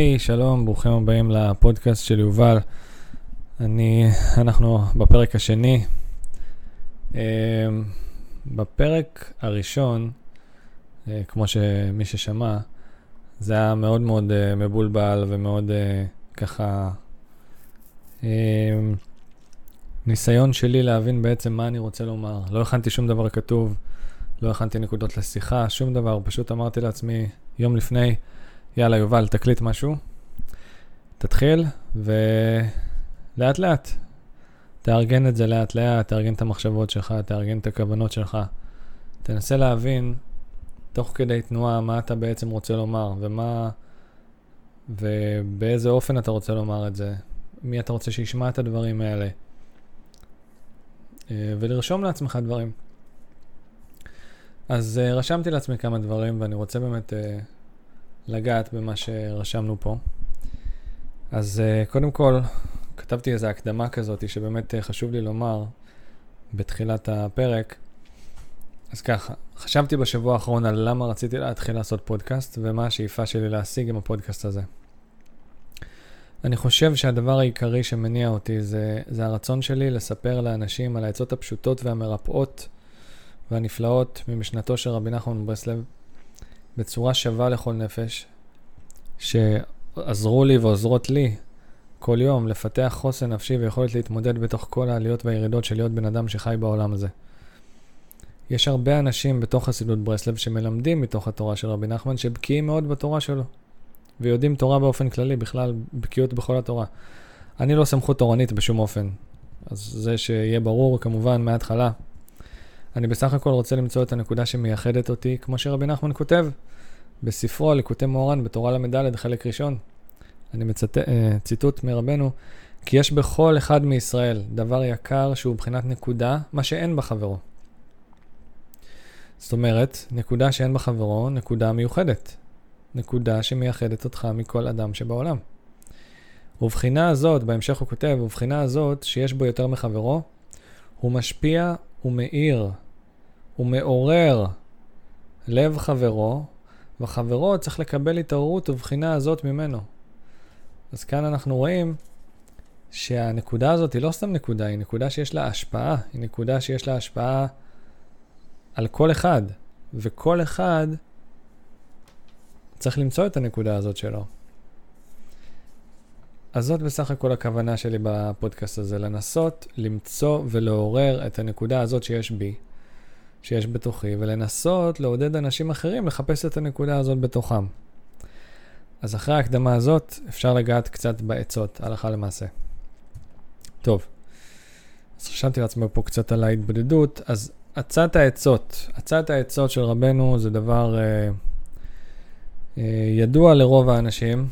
היי, hey, שלום, ברוכים הבאים לפודקאסט של יובל. אני, אנחנו בפרק השני. Uh, בפרק הראשון, uh, כמו שמי ששמע, זה היה מאוד מאוד uh, מבולבל ומאוד uh, ככה uh, ניסיון שלי להבין בעצם מה אני רוצה לומר. לא הכנתי שום דבר כתוב, לא הכנתי נקודות לשיחה, שום דבר, פשוט אמרתי לעצמי יום לפני, יאללה, יובל, תקליט משהו, תתחיל, ולאט לאט, תארגן את זה לאט לאט, תארגן את המחשבות שלך, תארגן את הכוונות שלך. תנסה להבין, תוך כדי תנועה, מה אתה בעצם רוצה לומר, ומה... ובאיזה אופן אתה רוצה לומר את זה, מי אתה רוצה שישמע את הדברים האלה, אה, ולרשום לעצמך דברים. אז uh, רשמתי לעצמי כמה דברים, ואני רוצה באמת uh, לגעת במה שרשמנו פה. אז uh, קודם כל, כתבתי איזו הקדמה כזאת שבאמת uh, חשוב לי לומר בתחילת הפרק. אז ככה, חשבתי בשבוע האחרון על למה רציתי להתחיל לעשות פודקאסט ומה השאיפה שלי להשיג עם הפודקאסט הזה. אני חושב שהדבר העיקרי שמניע אותי זה, זה הרצון שלי לספר לאנשים על העצות הפשוטות והמרפאות והנפלאות ממשנתו של רבי נחמן מברסלב בצורה שווה לכל נפש, שעזרו לי ועוזרות לי כל יום לפתח חוסן נפשי ויכולת להתמודד בתוך כל העליות והירידות של להיות בן אדם שחי בעולם הזה. יש הרבה אנשים בתוך חסידות ברסלב שמלמדים מתוך התורה של רבי נחמן, שבקיאים מאוד בתורה שלו, ויודעים תורה באופן כללי, בכלל בקיאות בכל התורה. אני לא סמכות תורנית בשום אופן, אז זה שיהיה ברור כמובן מההתחלה. אני בסך הכל רוצה למצוא את הנקודה שמייחדת אותי, כמו שרבי נחמן כותב בספרו ליקוטי מורן בתורה ל"ד, חלק ראשון. אני מצט... אה, ציטוט מרבנו, כי יש בכל אחד מישראל דבר יקר שהוא מבחינת נקודה, מה שאין בחברו. זאת אומרת, נקודה שאין בחברו, נקודה מיוחדת. נקודה שמייחדת אותך מכל אדם שבעולם. ובחינה הזאת, בהמשך הוא כותב, ובחינה הזאת שיש בו יותר מחברו, הוא משפיע ומאיר ומעורר לב חברו, וחברו צריך לקבל התעוררות ובחינה הזאת ממנו. אז כאן אנחנו רואים שהנקודה הזאת היא לא סתם נקודה, היא נקודה שיש לה השפעה, היא נקודה שיש לה השפעה על כל אחד, וכל אחד צריך למצוא את הנקודה הזאת שלו. אז זאת בסך הכל הכוונה שלי בפודקאסט הזה, לנסות למצוא ולעורר את הנקודה הזאת שיש בי, שיש בתוכי, ולנסות לעודד אנשים אחרים לחפש את הנקודה הזאת בתוכם. אז אחרי ההקדמה הזאת, אפשר לגעת קצת בעצות, הלכה למעשה. טוב, אז חשבתי לעצמי פה קצת על ההתבודדות, אז עצת העצות, עצת העצות של רבנו זה דבר אה, אה, ידוע לרוב האנשים,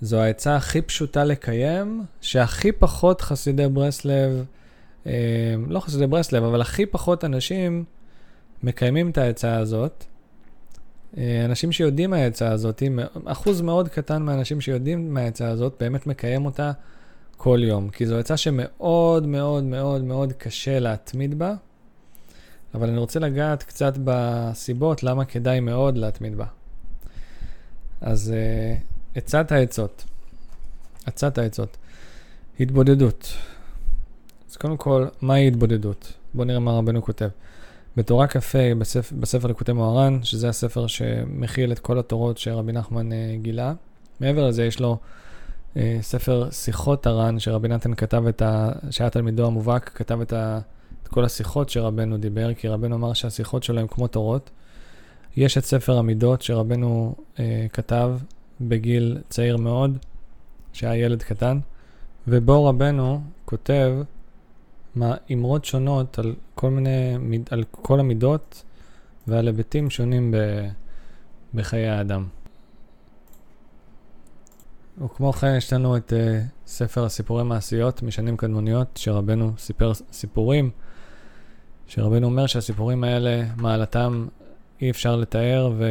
זו העצה הכי פשוטה לקיים, שהכי פחות חסידי ברסלב, אה, לא חסידי ברסלב, אבל הכי פחות אנשים מקיימים את העצה הזאת. אה, אנשים שיודעים מהעצה הזאת, אחוז מאוד קטן מהאנשים שיודעים מהעצה הזאת, באמת מקיים אותה כל יום. כי זו עצה שמאוד מאוד מאוד מאוד קשה להתמיד בה, אבל אני רוצה לגעת קצת בסיבות למה כדאי מאוד להתמיד בה. אז uh, עצת העצות. עצת העצות. התבודדות. אז קודם כל, מהי התבודדות? בואו נראה מה רבנו כותב. בתורה כ"ה, בספר, בספר לקוטי מוהר"ן, שזה הספר שמכיל את כל התורות שרבי נחמן uh, גילה. מעבר לזה, יש לו uh, ספר שיחות הר"ן, שרבי נתן כתב את ה... שהיה תלמידו המובהק, כתב את, ה, את כל השיחות שרבנו דיבר, כי רבנו אמר שהשיחות שלו הן כמו תורות. יש את ספר המידות שרבנו uh, כתב, בגיל צעיר מאוד, שהיה ילד קטן, ובו רבנו כותב אמרות שונות על כל מיני, על כל המידות ועל היבטים שונים ב, בחיי האדם. וכמו כן יש לנו את uh, ספר הסיפורי מעשיות משנים קדמוניות, שרבנו סיפר סיפורים, שרבנו אומר שהסיפורים האלה, מעלתם אי אפשר לתאר, ו...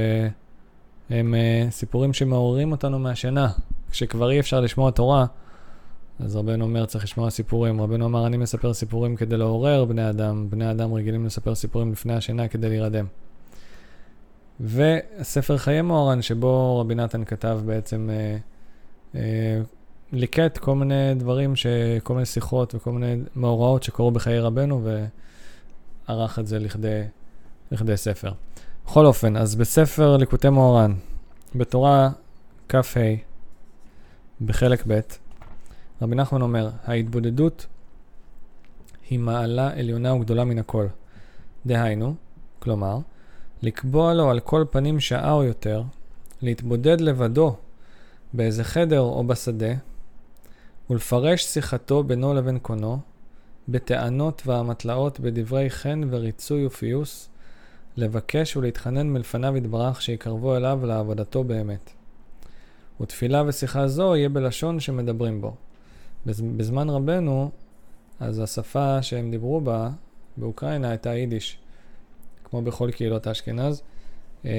הם uh, סיפורים שמעוררים אותנו מהשינה. כשכבר אי אפשר לשמוע תורה, אז רבנו אומר, צריך לשמוע סיפורים. רבנו אמר, אני מספר סיפורים כדי לעורר בני אדם. בני אדם רגילים לספר סיפורים לפני השינה כדי להירדם. וספר חיי מוהר"ן, שבו רבי נתן כתב בעצם, אה, אה, ליקט כל מיני דברים, ש... כל מיני שיחות וכל מיני מאורעות שקרו בחיי רבנו, וערך את זה לכדי, לכדי ספר. בכל אופן, אז בספר ליקוטי מוהר"ן, בתורה כ"ה, בחלק ב', רבי נחמן אומר, ההתבודדות היא מעלה עליונה וגדולה מן הכל. דהיינו, כלומר, לקבוע לו על כל פנים שעה או יותר, להתבודד לבדו באיזה חדר או בשדה, ולפרש שיחתו בינו לבין קונו, בטענות ואמתלאות, בדברי חן וריצוי ופיוס, לבקש ולהתחנן מלפניו יתברך שיקרבו אליו לעבודתו באמת. ותפילה ושיחה זו יהיה בלשון שמדברים בו. בזמן רבנו, אז השפה שהם דיברו בה באוקראינה הייתה יידיש, כמו בכל קהילות האשכנז. אמ,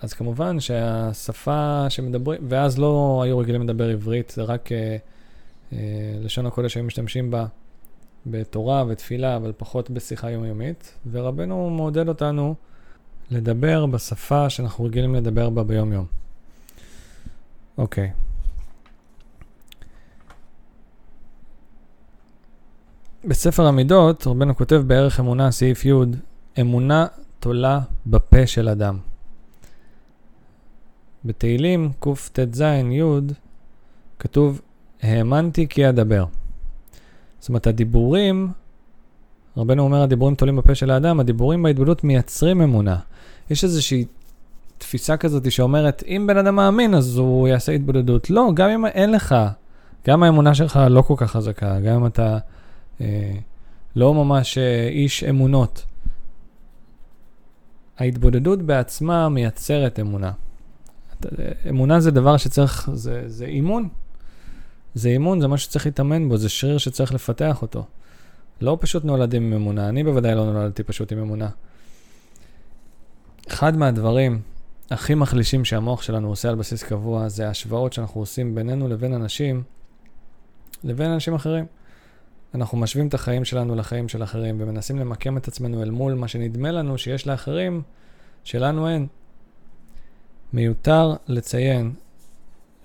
אז כמובן שהשפה שמדברים, ואז לא היו רגילים לדבר עברית, זה רק אה, אה, לשון הקודש היו משתמשים בה בתורה ותפילה, אבל פחות בשיחה יומיומית, ורבנו מעודד אותנו לדבר בשפה שאנחנו רגילים לדבר בה ביום-יום. אוקיי. בספר המידות, רבנו כותב בערך אמונה, סעיף י', אמונה תולה בפה של אדם. בתהילים קטז י' כתוב, האמנתי כי אדבר. זאת אומרת, הדיבורים, רבנו אומר, הדיבורים תולים בפה של האדם, הדיבורים בהתבודדות מייצרים אמונה. יש איזושהי תפיסה כזאת שאומרת, אם בן אדם מאמין, אז הוא יעשה התבודדות. לא, גם אם אין לך, גם האמונה שלך לא כל כך חזקה, גם אם אתה אה, לא ממש אה, איש אמונות. ההתבודדות בעצמה מייצרת אמונה. אמונה זה דבר שצריך, זה, זה אימון. זה אימון, זה משהו שצריך להתאמן בו, זה שריר שצריך לפתח אותו. לא פשוט נולדים עם אמונה, אני בוודאי לא נולדתי פשוט עם אמונה. אחד מהדברים הכי מחלישים שהמוח שלנו עושה על בסיס קבוע, זה ההשוואות שאנחנו עושים בינינו לבין אנשים, לבין אנשים אחרים. אנחנו משווים את החיים שלנו לחיים של אחרים ומנסים למקם את עצמנו אל מול מה שנדמה לנו שיש לאחרים, שלנו אין. מיותר לציין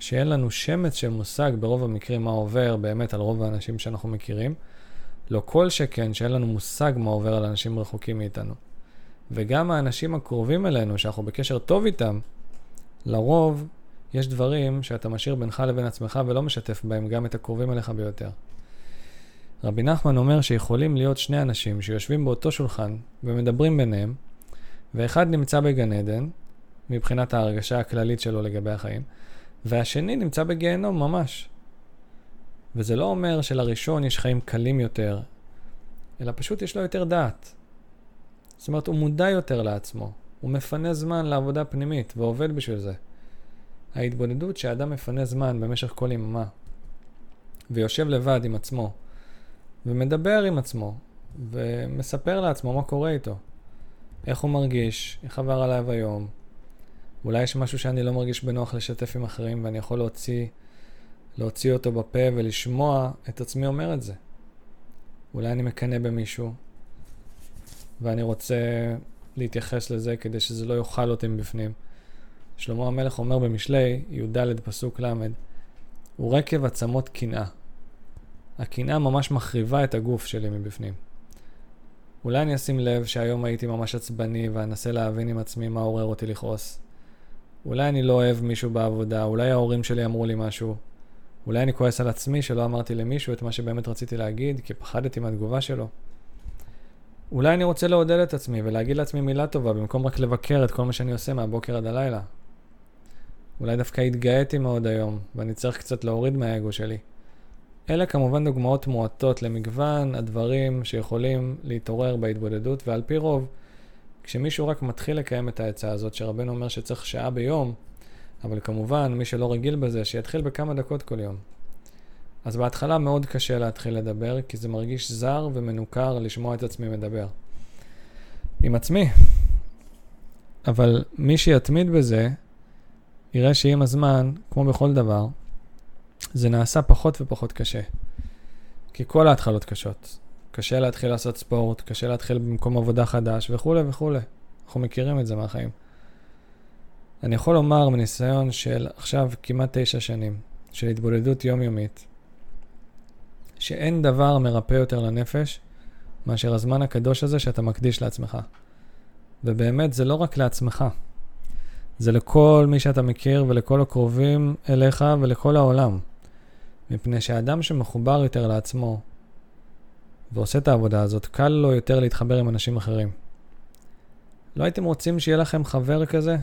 שאין לנו שמץ של מושג ברוב המקרים מה עובר באמת על רוב האנשים שאנחנו מכירים. לא כל שכן שאין לנו מושג מה עובר על אנשים רחוקים מאיתנו. וגם האנשים הקרובים אלינו, שאנחנו בקשר טוב איתם, לרוב יש דברים שאתה משאיר בינך לבין עצמך ולא משתף בהם גם את הקרובים אליך ביותר. רבי נחמן אומר שיכולים להיות שני אנשים שיושבים באותו שולחן ומדברים ביניהם, ואחד נמצא בגן עדן, מבחינת ההרגשה הכללית שלו לגבי החיים, והשני נמצא בגיהנום ממש. וזה לא אומר שלראשון יש חיים קלים יותר, אלא פשוט יש לו יותר דעת. זאת אומרת, הוא מודע יותר לעצמו, הוא מפנה זמן לעבודה פנימית ועובד בשביל זה. ההתבודדות שאדם מפנה זמן במשך כל יממה ויושב לבד עם עצמו ומדבר עם עצמו ומספר לעצמו מה קורה איתו, איך הוא מרגיש, איך עבר עליו היום, אולי יש משהו שאני לא מרגיש בנוח לשתף עם אחרים ואני יכול להוציא, להוציא אותו בפה ולשמוע את עצמי אומר את זה. אולי אני מקנא במישהו ואני רוצה להתייחס לזה כדי שזה לא יאכל אותי מבפנים. שלמה המלך אומר במשלי, י"ד פסוק ל', הוא רקב עצמות קנאה. הקנאה ממש מחריבה את הגוף שלי מבפנים. אולי אני אשים לב שהיום הייתי ממש עצבני ואנסה להבין עם עצמי מה עורר אותי לכעוס. אולי אני לא אוהב מישהו בעבודה, אולי ההורים שלי אמרו לי משהו. אולי אני כועס על עצמי שלא אמרתי למישהו את מה שבאמת רציתי להגיד, כי פחדתי מהתגובה שלו. אולי אני רוצה לעודד את עצמי ולהגיד לעצמי מילה טובה במקום רק לבקר את כל מה שאני עושה מהבוקר עד הלילה. אולי דווקא התגאיתי מאוד היום, ואני צריך קצת להוריד מהאגו שלי. אלה כמובן דוגמאות מועטות למגוון הדברים שיכולים להתעורר בהתבודדות, ועל פי רוב, כשמישהו רק מתחיל לקיים את העצה הזאת, שרבנו אומר שצריך שעה ביום, אבל כמובן, מי שלא רגיל בזה, שיתחיל בכמה דקות כל יום. אז בהתחלה מאוד קשה להתחיל לדבר, כי זה מרגיש זר ומנוכר לשמוע את עצמי מדבר. עם עצמי. אבל מי שיתמיד בזה, יראה שעם הזמן, כמו בכל דבר, זה נעשה פחות ופחות קשה. כי כל ההתחלות קשות. קשה להתחיל לעשות ספורט, קשה להתחיל במקום עבודה חדש וכולי וכולי. אנחנו מכירים את זה מהחיים. אני יכול לומר מניסיון של עכשיו כמעט תשע שנים, של התבודדות יומיומית, שאין דבר מרפא יותר לנפש מאשר הזמן הקדוש הזה שאתה מקדיש לעצמך. ובאמת, זה לא רק לעצמך, זה לכל מי שאתה מכיר ולכל הקרובים אליך ולכל העולם. מפני שאדם שמחובר יותר לעצמו ועושה את העבודה הזאת, קל לו יותר להתחבר עם אנשים אחרים. לא הייתם רוצים שיהיה לכם חבר כזה,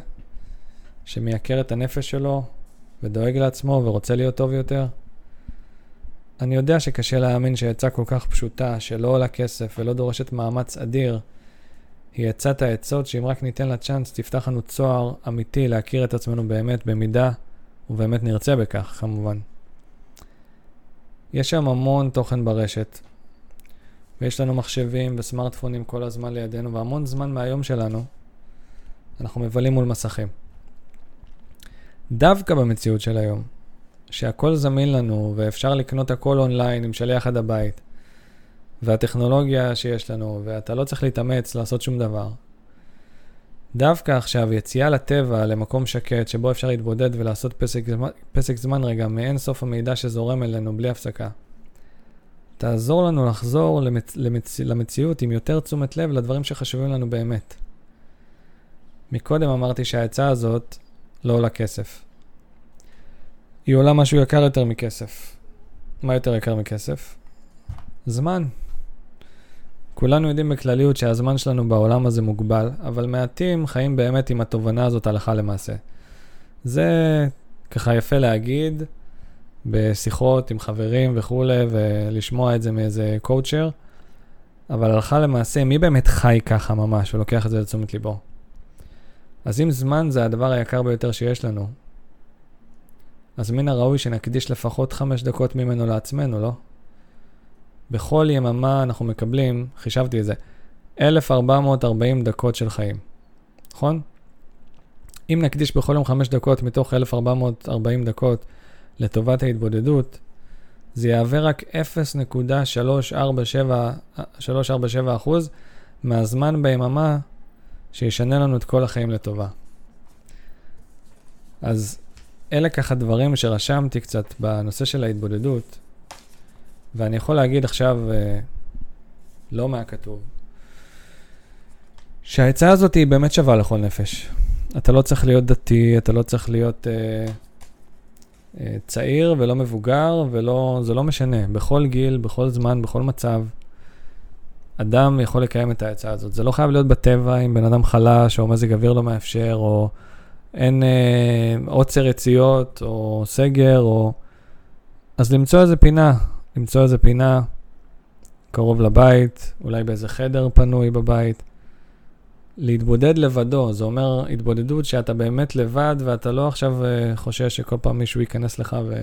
שמייקר את הנפש שלו ודואג לעצמו ורוצה להיות טוב יותר? אני יודע שקשה להאמין שעצה כל כך פשוטה, שלא עולה כסף ולא דורשת מאמץ אדיר, היא עצת העצות שאם רק ניתן לה צ'אנס, תפתח לנו צוהר אמיתי להכיר את עצמנו באמת, במידה ובאמת נרצה בכך, כמובן. יש שם המון תוכן ברשת, ויש לנו מחשבים וסמארטפונים כל הזמן לידינו, והמון זמן מהיום שלנו אנחנו מבלים מול מסכים. דווקא במציאות של היום, שהכל זמין לנו ואפשר לקנות הכל אונליין עם שליח עד הבית, והטכנולוגיה שיש לנו, ואתה לא צריך להתאמץ לעשות שום דבר. דווקא עכשיו, יציאה לטבע, למקום שקט, שבו אפשר להתבודד ולעשות פסק, פסק זמן רגע מאין סוף המידע שזורם אלינו בלי הפסקה. תעזור לנו לחזור למצ... למצ... למציאות עם יותר תשומת לב לדברים שחשובים לנו באמת. מקודם אמרתי שהעצה הזאת לא עולה כסף. היא עולה משהו יקר יותר מכסף. מה יותר יקר מכסף? זמן. כולנו יודעים בכלליות שהזמן שלנו בעולם הזה מוגבל, אבל מעטים חיים באמת עם התובנה הזאת הלכה למעשה. זה ככה יפה להגיד בשיחות עם חברים וכולי, ולשמוע את זה מאיזה קואוצ'ר, אבל הלכה למעשה, מי באמת חי ככה ממש ולוקח את זה לתשומת ליבו? אז אם זמן זה הדבר היקר ביותר שיש לנו, אז מן הראוי שנקדיש לפחות חמש דקות ממנו לעצמנו, לא? בכל יממה אנחנו מקבלים, חישבתי את זה, 1,440 דקות של חיים, נכון? אם נקדיש בכל יום 5 דקות מתוך 1,440 דקות לטובת ההתבודדות, זה יהווה רק 0.347 אחוז מהזמן ביממה שישנה לנו את כל החיים לטובה. אז אלה ככה דברים שרשמתי קצת בנושא של ההתבודדות, ואני יכול להגיד עכשיו, אה, לא מהכתוב, שהעצה הזאת היא באמת שווה לכל נפש. אתה לא צריך להיות דתי, אתה לא צריך להיות אה, צעיר ולא מבוגר, ולא, זה לא משנה. בכל גיל, בכל זמן, בכל מצב, אדם יכול לקיים את העצה הזאת. זה לא חייב להיות בטבע עם בן אדם חלש, או מזג אוויר לא מאפשר, או אין אה, עוצר יציאות, או סגר, או... אז למצוא איזה פינה, למצוא איזה פינה קרוב לבית, אולי באיזה חדר פנוי בבית. להתבודד לבדו, זה אומר התבודדות שאתה באמת לבד ואתה לא עכשיו uh, חושש שכל פעם מישהו ייכנס לך ו...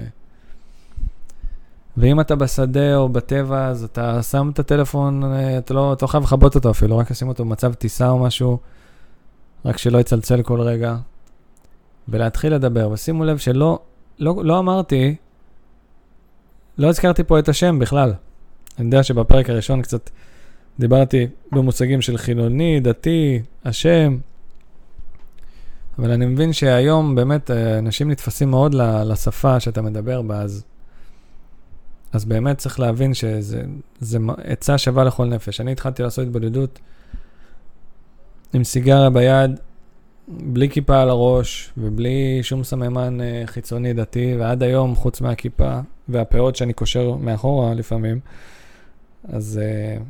ואם אתה בשדה או בטבע, אז אתה שם את הטלפון, uh, אתה לא, אתה לא חייב לכבות אותו אפילו, רק לשים אותו במצב טיסה או משהו, רק שלא יצלצל כל רגע, ולהתחיל לדבר. ושימו לב שלא לא, לא אמרתי לא הזכרתי פה את השם בכלל. אני יודע שבפרק הראשון קצת דיברתי במושגים של חילוני, דתי, השם, אבל אני מבין שהיום באמת אה, אנשים נתפסים מאוד לשפה שאתה מדבר בה, אז, אז באמת צריך להבין שזה עצה שווה לכל נפש. אני התחלתי לעשות התבודדות עם סיגריה ביד, בלי כיפה על הראש ובלי שום סממן אה, חיצוני דתי, ועד היום, חוץ מהכיפה והפאות שאני קושר מאחורה לפעמים, אז uh,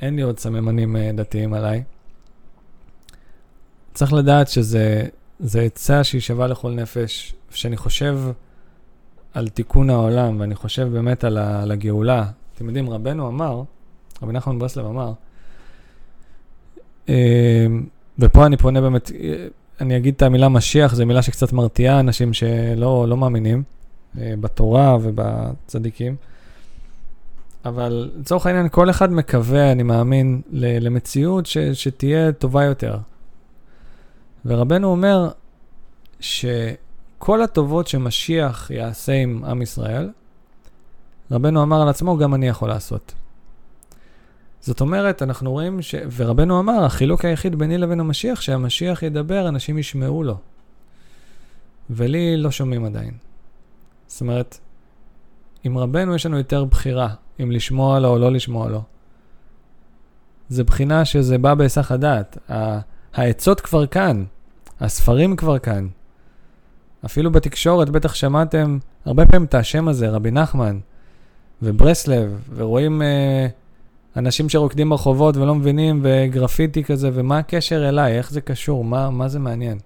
אין לי עוד סממנים uh, דתיים עליי. צריך לדעת שזה עצה שהיא שווה לכל נפש, שאני חושב על תיקון העולם, ואני חושב באמת על, ה, על הגאולה. אתם יודעים, רבנו אמר, רבי נחמן ברסלב אמר, uh, ופה אני פונה באמת, אני אגיד את המילה משיח, זו מילה שקצת מרתיעה אנשים שלא לא מאמינים אה, בתורה ובצדיקים. אבל לצורך העניין, כל אחד מקווה, אני מאמין, למציאות ש, שתהיה טובה יותר. ורבנו אומר שכל הטובות שמשיח יעשה עם עם ישראל, רבנו אמר על עצמו, גם אני יכול לעשות. זאת אומרת, אנחנו רואים ש... ורבנו אמר, החילוק היחיד ביני לבין המשיח, שהמשיח ידבר, אנשים ישמעו לו. ולי לא שומעים עדיין. זאת אומרת, עם רבנו יש לנו יותר בחירה, אם לשמוע לו או לא לשמוע לו. זה בחינה שזה בא בהיסח הדעת. העצות כבר כאן, הספרים כבר כאן. אפילו בתקשורת בטח שמעתם הרבה פעמים את השם הזה, רבי נחמן וברסלב, ורואים אה, אנשים שרוקדים ברחובות ולא מבינים, וגרפיטי כזה, ומה הקשר אליי, איך זה קשור, מה, מה זה מעניין.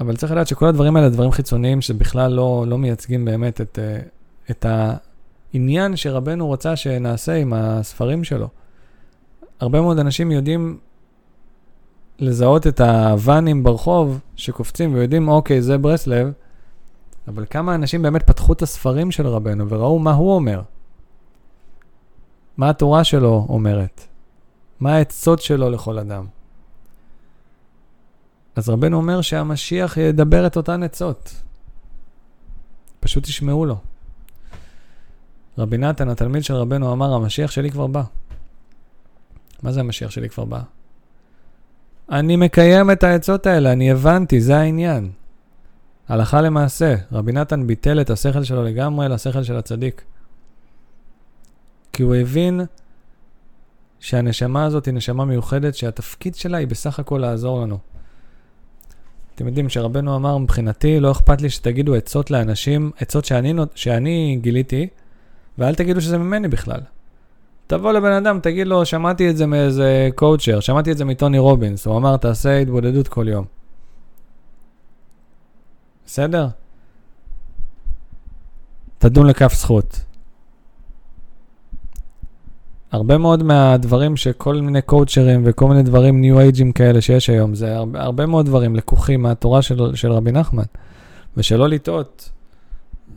אבל צריך לדעת שכל הדברים האלה דברים חיצוניים שבכלל לא, לא מייצגים באמת את, אה, את העניין שרבנו רוצה שנעשה עם הספרים שלו. הרבה מאוד אנשים יודעים לזהות את הוואנים ברחוב שקופצים ויודעים, אוקיי, זה ברסלב, אבל כמה אנשים באמת פתחו את הספרים של רבנו וראו מה הוא אומר. מה התורה שלו אומרת. מה העצות שלו לכל אדם. אז רבנו אומר שהמשיח ידבר את אותן עצות. פשוט תשמעו לו. רבי נתן, התלמיד של רבנו, אמר, המשיח שלי כבר בא. מה זה המשיח שלי כבר בא? אני מקיים את העצות האלה, אני הבנתי, זה העניין. הלכה למעשה, רבי נתן ביטל את השכל שלו לגמרי לשכל של הצדיק. כי הוא הבין שהנשמה הזאת היא נשמה מיוחדת, שהתפקיד שלה היא בסך הכל לעזור לנו. אתם יודעים שרבנו אמר, מבחינתי לא אכפת לי שתגידו עצות לאנשים, עצות שאני, שאני גיליתי, ואל תגידו שזה ממני בכלל. תבוא לבן אדם, תגיד לו, שמעתי את זה מאיזה קואוצ'ר, שמעתי את זה מטוני רובינס, הוא אמר, תעשה התבודדות כל יום. בסדר? תדון לכף זכות. הרבה מאוד מהדברים שכל מיני קואוצ'רים וכל מיני דברים ניו אייג'ים כאלה שיש היום, זה הרבה, הרבה מאוד דברים לקוחים מהתורה של, של רבי נחמן. ושלא לטעות,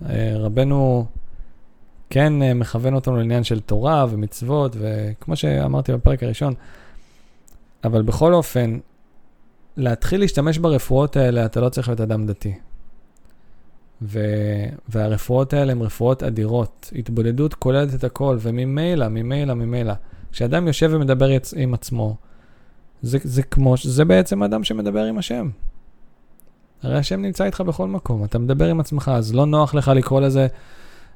אה, רבנו כן אה, מכוון אותנו לעניין של תורה ומצוות, וכמו שאמרתי בפרק הראשון, אבל בכל אופן, להתחיל להשתמש ברפואות האלה, אתה לא צריך להיות אדם דתי. ו... והרפואות האלה הן רפואות אדירות. התבודדות כוללת את הכל, וממילא, ממילא, ממילא, כשאדם יושב ומדבר יצ... עם עצמו, זה, זה כמו, זה בעצם אדם שמדבר עם השם. הרי השם נמצא איתך בכל מקום, אתה מדבר עם עצמך, אז לא נוח לך לקרוא לזה,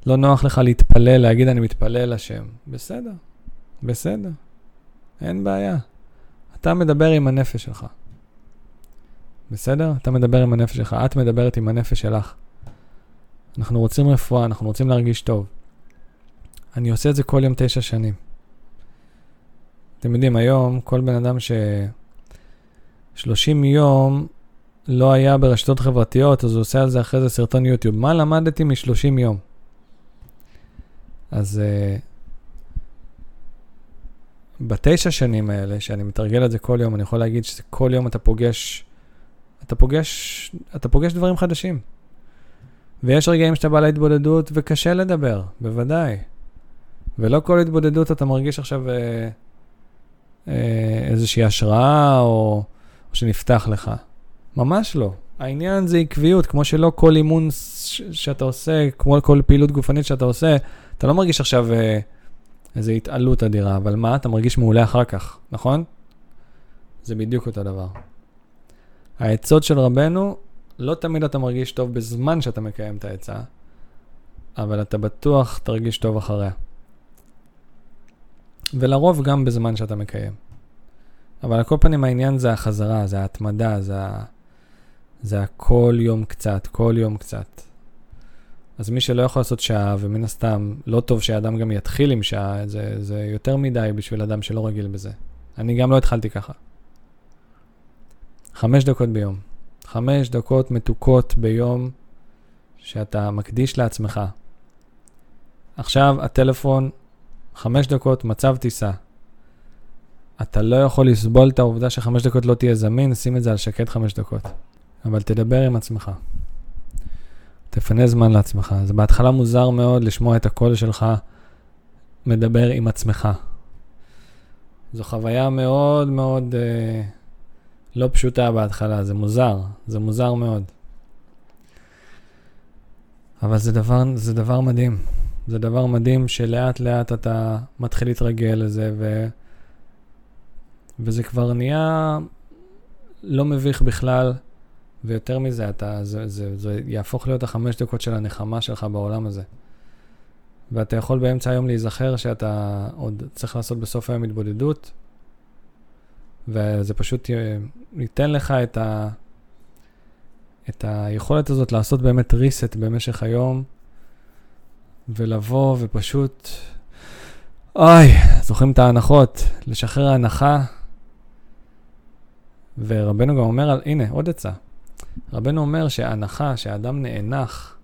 לא נוח לך להתפלל, להגיד אני מתפלל לשם. בסדר, בסדר, אין בעיה. אתה מדבר עם הנפש שלך. בסדר? אתה מדבר עם הנפש שלך, את מדברת עם הנפש שלך. אנחנו רוצים רפואה, אנחנו רוצים להרגיש טוב. אני עושה את זה כל יום תשע שנים. אתם יודעים, היום כל בן אדם ש... 30 יום לא היה ברשתות חברתיות, אז הוא עושה על זה אחרי זה סרטון יוטיוב. מה למדתי מ-30 יום? אז uh, בתשע שנים האלה, שאני מתרגל את זה כל יום, אני יכול להגיד שכל יום אתה פוגש, אתה פוגש, אתה פוגש דברים חדשים. ויש רגעים שאתה בא להתבודדות וקשה לדבר, בוודאי. ולא כל התבודדות אתה מרגיש עכשיו אה, אה, איזושהי השראה או, או שנפתח לך. ממש לא. העניין זה עקביות, כמו שלא כל אימון שאתה עושה, כמו כל פעילות גופנית שאתה עושה, אתה לא מרגיש עכשיו אה, איזו התעלות אדירה, אבל מה, אתה מרגיש מעולה אחר כך, נכון? זה בדיוק אותו דבר. העצות של רבנו לא תמיד אתה מרגיש טוב בזמן שאתה מקיים את העצה, אבל אתה בטוח תרגיש טוב אחריה. ולרוב גם בזמן שאתה מקיים. אבל על כל פנים העניין זה החזרה, זה ההתמדה, זה, ה... זה הכל יום קצת, כל יום קצת. אז מי שלא יכול לעשות שעה, ומן הסתם, לא טוב שאדם גם יתחיל עם שעה, זה, זה יותר מדי בשביל אדם שלא רגיל בזה. אני גם לא התחלתי ככה. חמש דקות ביום. חמש דקות מתוקות ביום שאתה מקדיש לעצמך. עכשיו הטלפון, חמש דקות, מצב טיסה. אתה לא יכול לסבול את העובדה שחמש דקות לא תהיה זמין, שים את זה על שקט חמש דקות. אבל תדבר עם עצמך. תפנה זמן לעצמך. זה בהתחלה מוזר מאוד לשמוע את הקול שלך מדבר עם עצמך. זו חוויה מאוד מאוד... אה, לא פשוטה בהתחלה, זה מוזר, זה מוזר מאוד. אבל זה דבר, זה דבר מדהים. זה דבר מדהים שלאט לאט אתה מתחיל להתרגל לזה, ו... וזה כבר נהיה לא מביך בכלל, ויותר מזה, אתה, זה, זה, זה יהפוך להיות החמש דקות של הנחמה שלך בעולם הזה. ואתה יכול באמצע היום להיזכר שאתה עוד צריך לעשות בסוף היום התבודדות, וזה פשוט ייתן לך את, ה, את היכולת הזאת לעשות באמת reset במשך היום, ולבוא ופשוט, אוי, זוכרים את ההנחות, לשחרר ההנחה. ורבנו גם אומר, הנה, עוד עצה. רבנו אומר שההנחה, שהאדם נאנח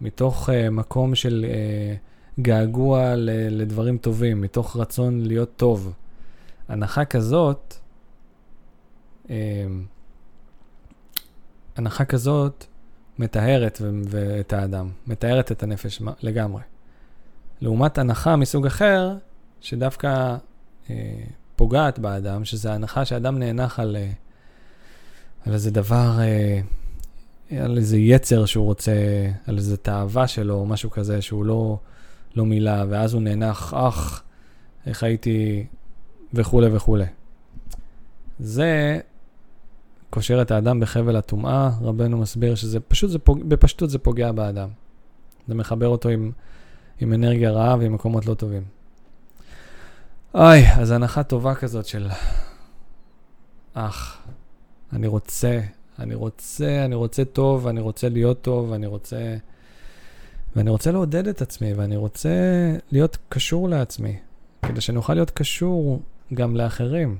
מתוך uh, מקום של uh, געגוע ל- לדברים טובים, מתוך רצון להיות טוב, הנחה כזאת, uh, הנחה כזאת מטהרת ו- ואת האדם, מטהרת את הנפש לגמרי. לעומת הנחה מסוג אחר, שדווקא uh, פוגעת באדם, שזה הנחה שאדם נאנח על... Uh, על איזה דבר, אה, על איזה יצר שהוא רוצה, על איזה תאווה שלו, או משהו כזה שהוא לא, לא מילא, ואז הוא נאנח, אך, איך הייתי, וכולי וכולי. זה קושר את האדם בחבל הטומאה, רבנו מסביר שזה פשוט, זה פוג... בפשטות זה פוגע באדם. זה מחבר אותו עם, עם אנרגיה רעה ועם מקומות לא טובים. אוי, אז הנחה טובה כזאת של אח, אני רוצה, אני רוצה, אני רוצה טוב, אני רוצה להיות טוב, אני רוצה... ואני רוצה לעודד את עצמי, ואני רוצה להיות קשור לעצמי, כדי שאני אוכל להיות קשור גם לאחרים.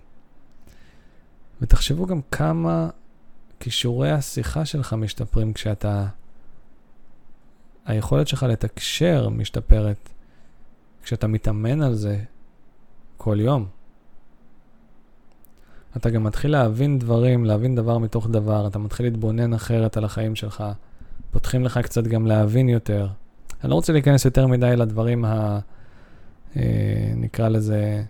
ותחשבו גם כמה כישורי השיחה שלך משתפרים כשאתה... היכולת שלך לתקשר משתפרת כשאתה מתאמן על זה כל יום. אתה גם מתחיל להבין דברים, להבין דבר מתוך דבר, אתה מתחיל להתבונן אחרת על החיים שלך, פותחים לך קצת גם להבין יותר. אני לא רוצה להיכנס יותר מדי לדברים ה... אה, נקרא לזה,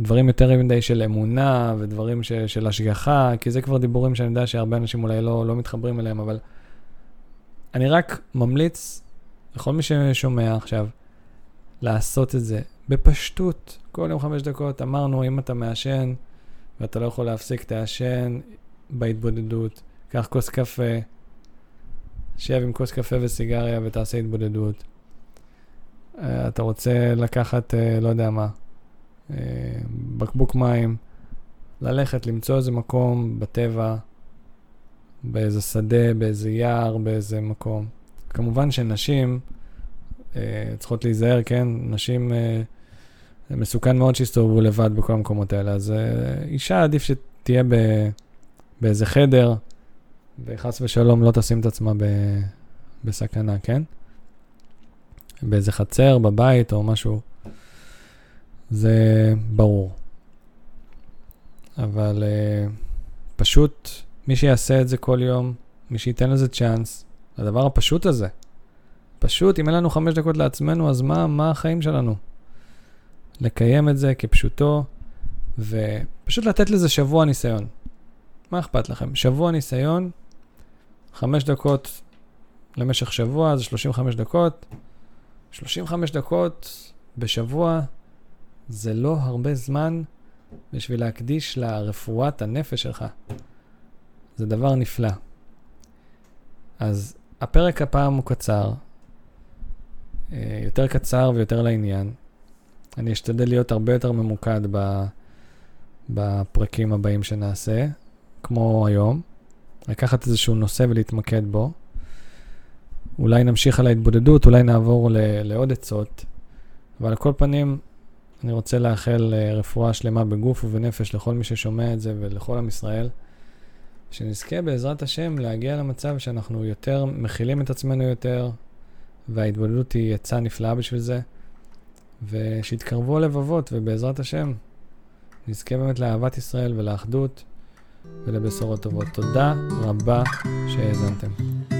דברים יותר מדי של אמונה ודברים ש, של השגחה, כי זה כבר דיבורים שאני יודע שהרבה אנשים אולי לא, לא מתחברים אליהם, אבל אני רק ממליץ לכל מי ששומע עכשיו, לעשות את זה בפשטות, כל יום חמש דקות. אמרנו, אם אתה מעשן, ואתה לא יכול להפסיק, תעשן בהתבודדות, קח כוס קפה, שב עם כוס קפה וסיגריה ותעשה התבודדות. Uh, אתה רוצה לקחת, uh, לא יודע מה, uh, בקבוק מים, ללכת, למצוא איזה מקום בטבע, באיזה שדה, באיזה יער, באיזה מקום. כמובן שנשים uh, צריכות להיזהר, כן? נשים... Uh, זה מסוכן מאוד שיסתובבו לבד בכל המקומות האלה, אז uh, אישה עדיף שתהיה ב, באיזה חדר, וחס ושלום לא תשים את עצמה ב, בסכנה, כן? באיזה חצר, בבית או משהו. זה ברור. אבל uh, פשוט מי שיעשה את זה כל יום, מי שייתן לזה צ'אנס, הדבר הפשוט הזה. פשוט, אם אין לנו חמש דקות לעצמנו, אז מה, מה החיים שלנו? לקיים את זה כפשוטו, ופשוט לתת לזה שבוע ניסיון. מה אכפת לכם? שבוע ניסיון, חמש דקות למשך שבוע, זה 35 דקות. 35 דקות בשבוע זה לא הרבה זמן בשביל להקדיש לרפואת הנפש שלך. זה דבר נפלא. אז הפרק הפעם הוא קצר, אה, יותר קצר ויותר לעניין. אני אשתדל להיות הרבה יותר ממוקד ב, בפרקים הבאים שנעשה, כמו היום. לקחת איזשהו נושא ולהתמקד בו. אולי נמשיך על ההתבודדות, אולי נעבור ל, לעוד עצות, אבל על כל פנים, אני רוצה לאחל אה, רפואה שלמה בגוף ובנפש לכל מי ששומע את זה ולכל עם ישראל, שנזכה בעזרת השם להגיע למצב שאנחנו יותר מכילים את עצמנו יותר, וההתבודדות היא עצה נפלאה בשביל זה. ושיתקרבו הלבבות, ובעזרת השם נזכה באמת לאהבת ישראל ולאחדות ולבשורות טובות. תודה רבה שהאזנתם.